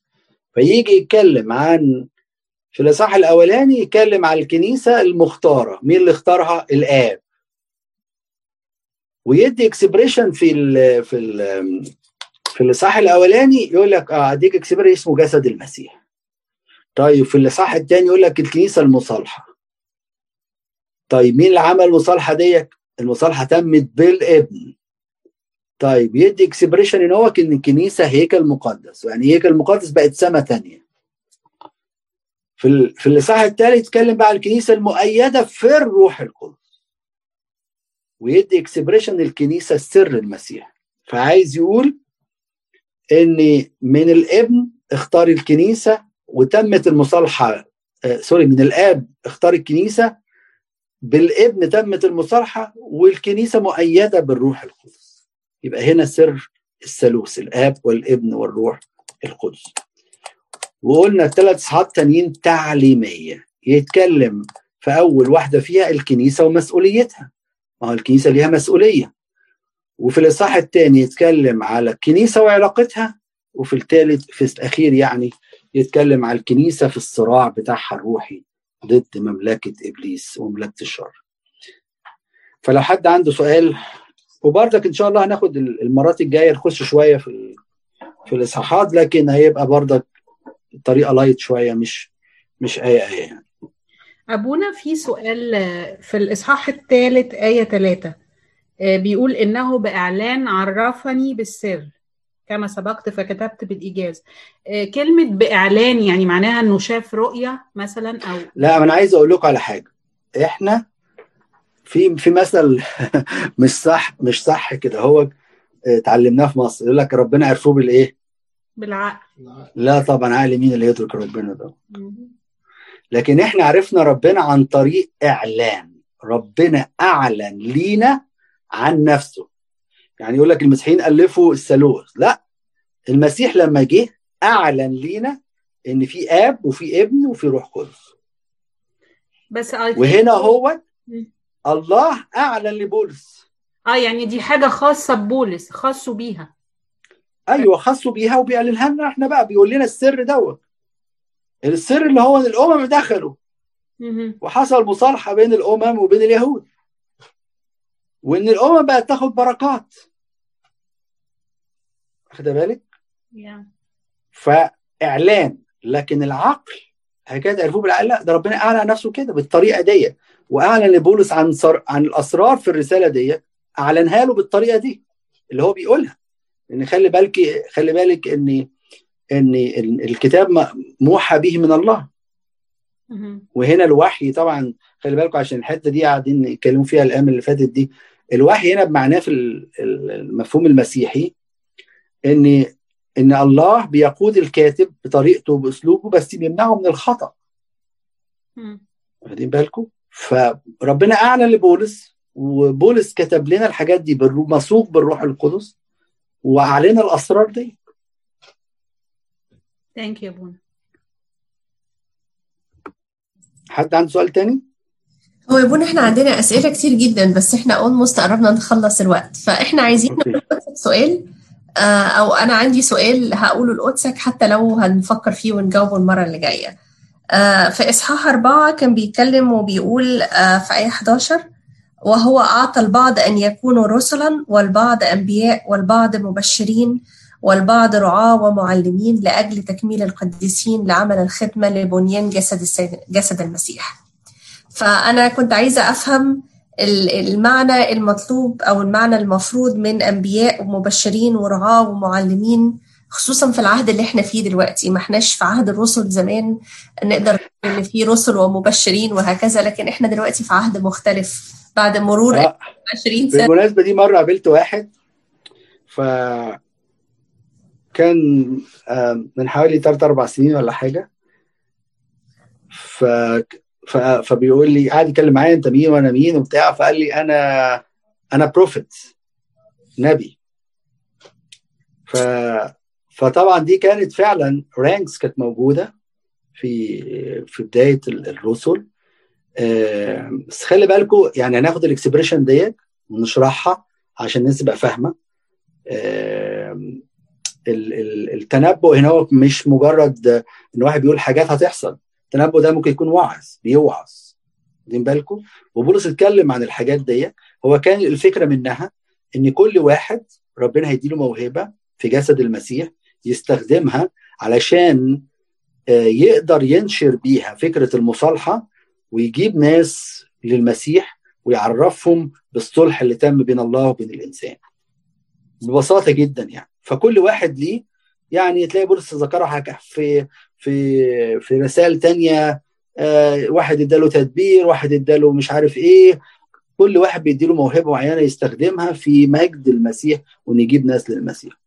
فيجي يتكلم عن في الإصحاح الأولاني يتكلم عن الكنيسة المختارة. مين اللي اختارها؟ الآب. ويدي expression في ال في ال في الإصحاح الأولاني يقول لك آه أديك expression اسمه جسد المسيح. طيب في الإصحاح الثاني يقول لك الكنيسة المصالحة. طيب مين اللي عمل المصالحة ديت؟ المصالحة تمت بالابن. طيب يدي expression إن هو ان الكنيسة هيكل مقدس. يعني هيكل مقدس بقت سما ثانية في ال... في الإصحاح الثالث يتكلم بقى عن الكنيسة المؤيدة في الروح القدس. ويدي expression الكنيسة سر المسيح. فعايز يقول ان من الابن اختار الكنيسة وتمت المصالحة آه sorry من الآب اختار الكنيسة. بالابن تمت المصالحة والكنيسة مؤيدة بالروح القدس. يبقى هنا سر الثالوث الآب والابن والروح القدس. وقلنا الثلاث أصحاب تانيين تعليمية. يتكلم في أول واحدة فيها الكنيسة ومسؤوليتها. ما هو الكنيسة ليها مسؤولية. وفي الإصحاح الثاني يتكلم على الكنيسة وعلاقتها وفي الثالث في الأخير يعني يتكلم على الكنيسة في الصراع بتاعها الروحي ضد مملكة إبليس ومملكة الشر. فلو حد عنده سؤال وبرضك إن شاء الله هناخد المرات الجاية نخش شوية في في الإصحاحات لكن هيبقى برضك طريقة لايت شوية مش مش إيه إيه يعني. أبونا في سؤال في الإصحاح الثالث آية 3 بيقول إنه بإعلان عرفني بالسر كما سبقت فكتبت بالإيجاز. كلمة بإعلان يعني معناها إنه شاف رؤية مثلا أو لا أنا عايز أقول لكم على حاجة. إحنا في في مثل مش صح مش صح كده. هو اتعلمناه في مصر. يقول لك ربنا عرفوه بالإيه؟ بالعقل. لا طبعا عقل مين اللي يدرك ربنا ده؟ لكن إحنا عرفنا ربنا عن طريق إعلان. ربنا أعلن لينا عن نفسه. يعني يقول لك المسيحيين ألفوا الثالوث لا المسيح لما جه أعلن لينا إن في آب وفي ابن وفي روح قدس. بس وهنا هو الله أعلن لبولس. آه يعني دي حاجة خاصة ببولس خاصة بيها. أيوه خاصة بيها وبيعلنها لنا إحنا بقى بيقول لنا السر دوت. السر اللي هو إن الأمم دخلوا. وحصل مصالحة بين الأمم وبين اليهود. وإن الأمم بقت تاخد بركات. واخد بالك؟ Yeah. فإعلان لكن العقل هكذا عرفوه بالعقل. لا ده ربنا أعلن نفسه كده بالطريقة دي. وأعلن لبولس عن صر... عن الأسرار في الرسالة دي أعلنها له بالطريقة دي اللي هو بيقولها. إن خلي بالك خلي بالك إن إن ال- الكتاب موحى به من الله. مهم. وهنا الوحي طبعا خلي بالكم عشان الحتة دي قاعدين نتكلموا فيها الأيام اللي فاتت دي. الوحي هنا بمعناه في ال- ال- المفهوم المسيحي ان إن الله بيقود الكاتب بطريقته وبأسلوبه بس بيمنعه من الخطأ. واخدين بالكم؟ فربنا أعلن لبولس وبولس كتب لنا الحاجات دي مسوق بالروح القدس وأعلن الأسرار دي. You يا بونا. حد عنده سؤال تاني؟ هو يا بونا إحنا عندنا أسئلة كتير جدا بس إحنا اولموست قربنا نخلص الوقت. فاحنا عايزين نقول سؤال آه، أو أنا عندي سؤال هقوله لقدسك حتى لو هنفكر فيه ونجاوبه المرة اللي جاية. آه، في إصحاح أربعة كان بيتكلم وبيقول آه، في آية 11 وهو أعطى البعض أن يكونوا رسلا والبعض أنبياء والبعض مبشرين والبعض رعاة ومعلمين لأجل تكميل القديسين لعمل الخدمة لبنيان جسد السيد جسد المسيح. فأنا كنت عايزة أفهم ال- المعنى المطلوب أو المعنى المفروض من أنبياء ومبشرين ورعاة ومعلمين خصوصا في العهد اللي إحنا فيه دلوقتي. ما إحناش في عهد الرسل زمان نقدر إن في رسل ومبشرين وهكذا لكن إحنا دلوقتي في عهد مختلف. بعد مرور آه، 20 سنة. بالمناسبة دي مرة قابلت واحد ف كان آه، من حوالي 3 4 سنين ولا حاجة. ف... فبيقول لي قاعد يتكلم معايا أنت مين وأنا مين وبتاع فقال لي أنا أنا prophet نبي. ف... فطبعا دي كانت فعلا ranks كانت موجودة في في بداية ال- الرسل. بس خلي بالكم يعني هناخد ال expression ديت ونشرحها عشان الناس تبقى فاهمة. ال- ال- التنبؤ هنا هو مش مجرد إن واحد بيقول حاجات هتحصل. التنبؤ ده ممكن يكون واعظ بيوعظ. واخدين بالكم؟ وبولس اتكلم عن الحاجات دي هو كان الفكرة منها إن كل واحد ربنا هيديله موهبة في جسد المسيح يستخدمها علشان آه، يقدر ينشر بيها فكرة المصالحة ويجيب ناس للمسيح ويعرفهم بالصلح اللي تم بين الله وبين الإنسان. ببساطة جدا يعني. فكل واحد ليه يعني تلاقي بولس ذكرها في في في رسائل تانية آه، واحد اداله تدبير واحد اداله مش عارف إيه. كل واحد بيديله موهبة معينة يستخدمها في مجد المسيح وان يجيب ناس للمسيح.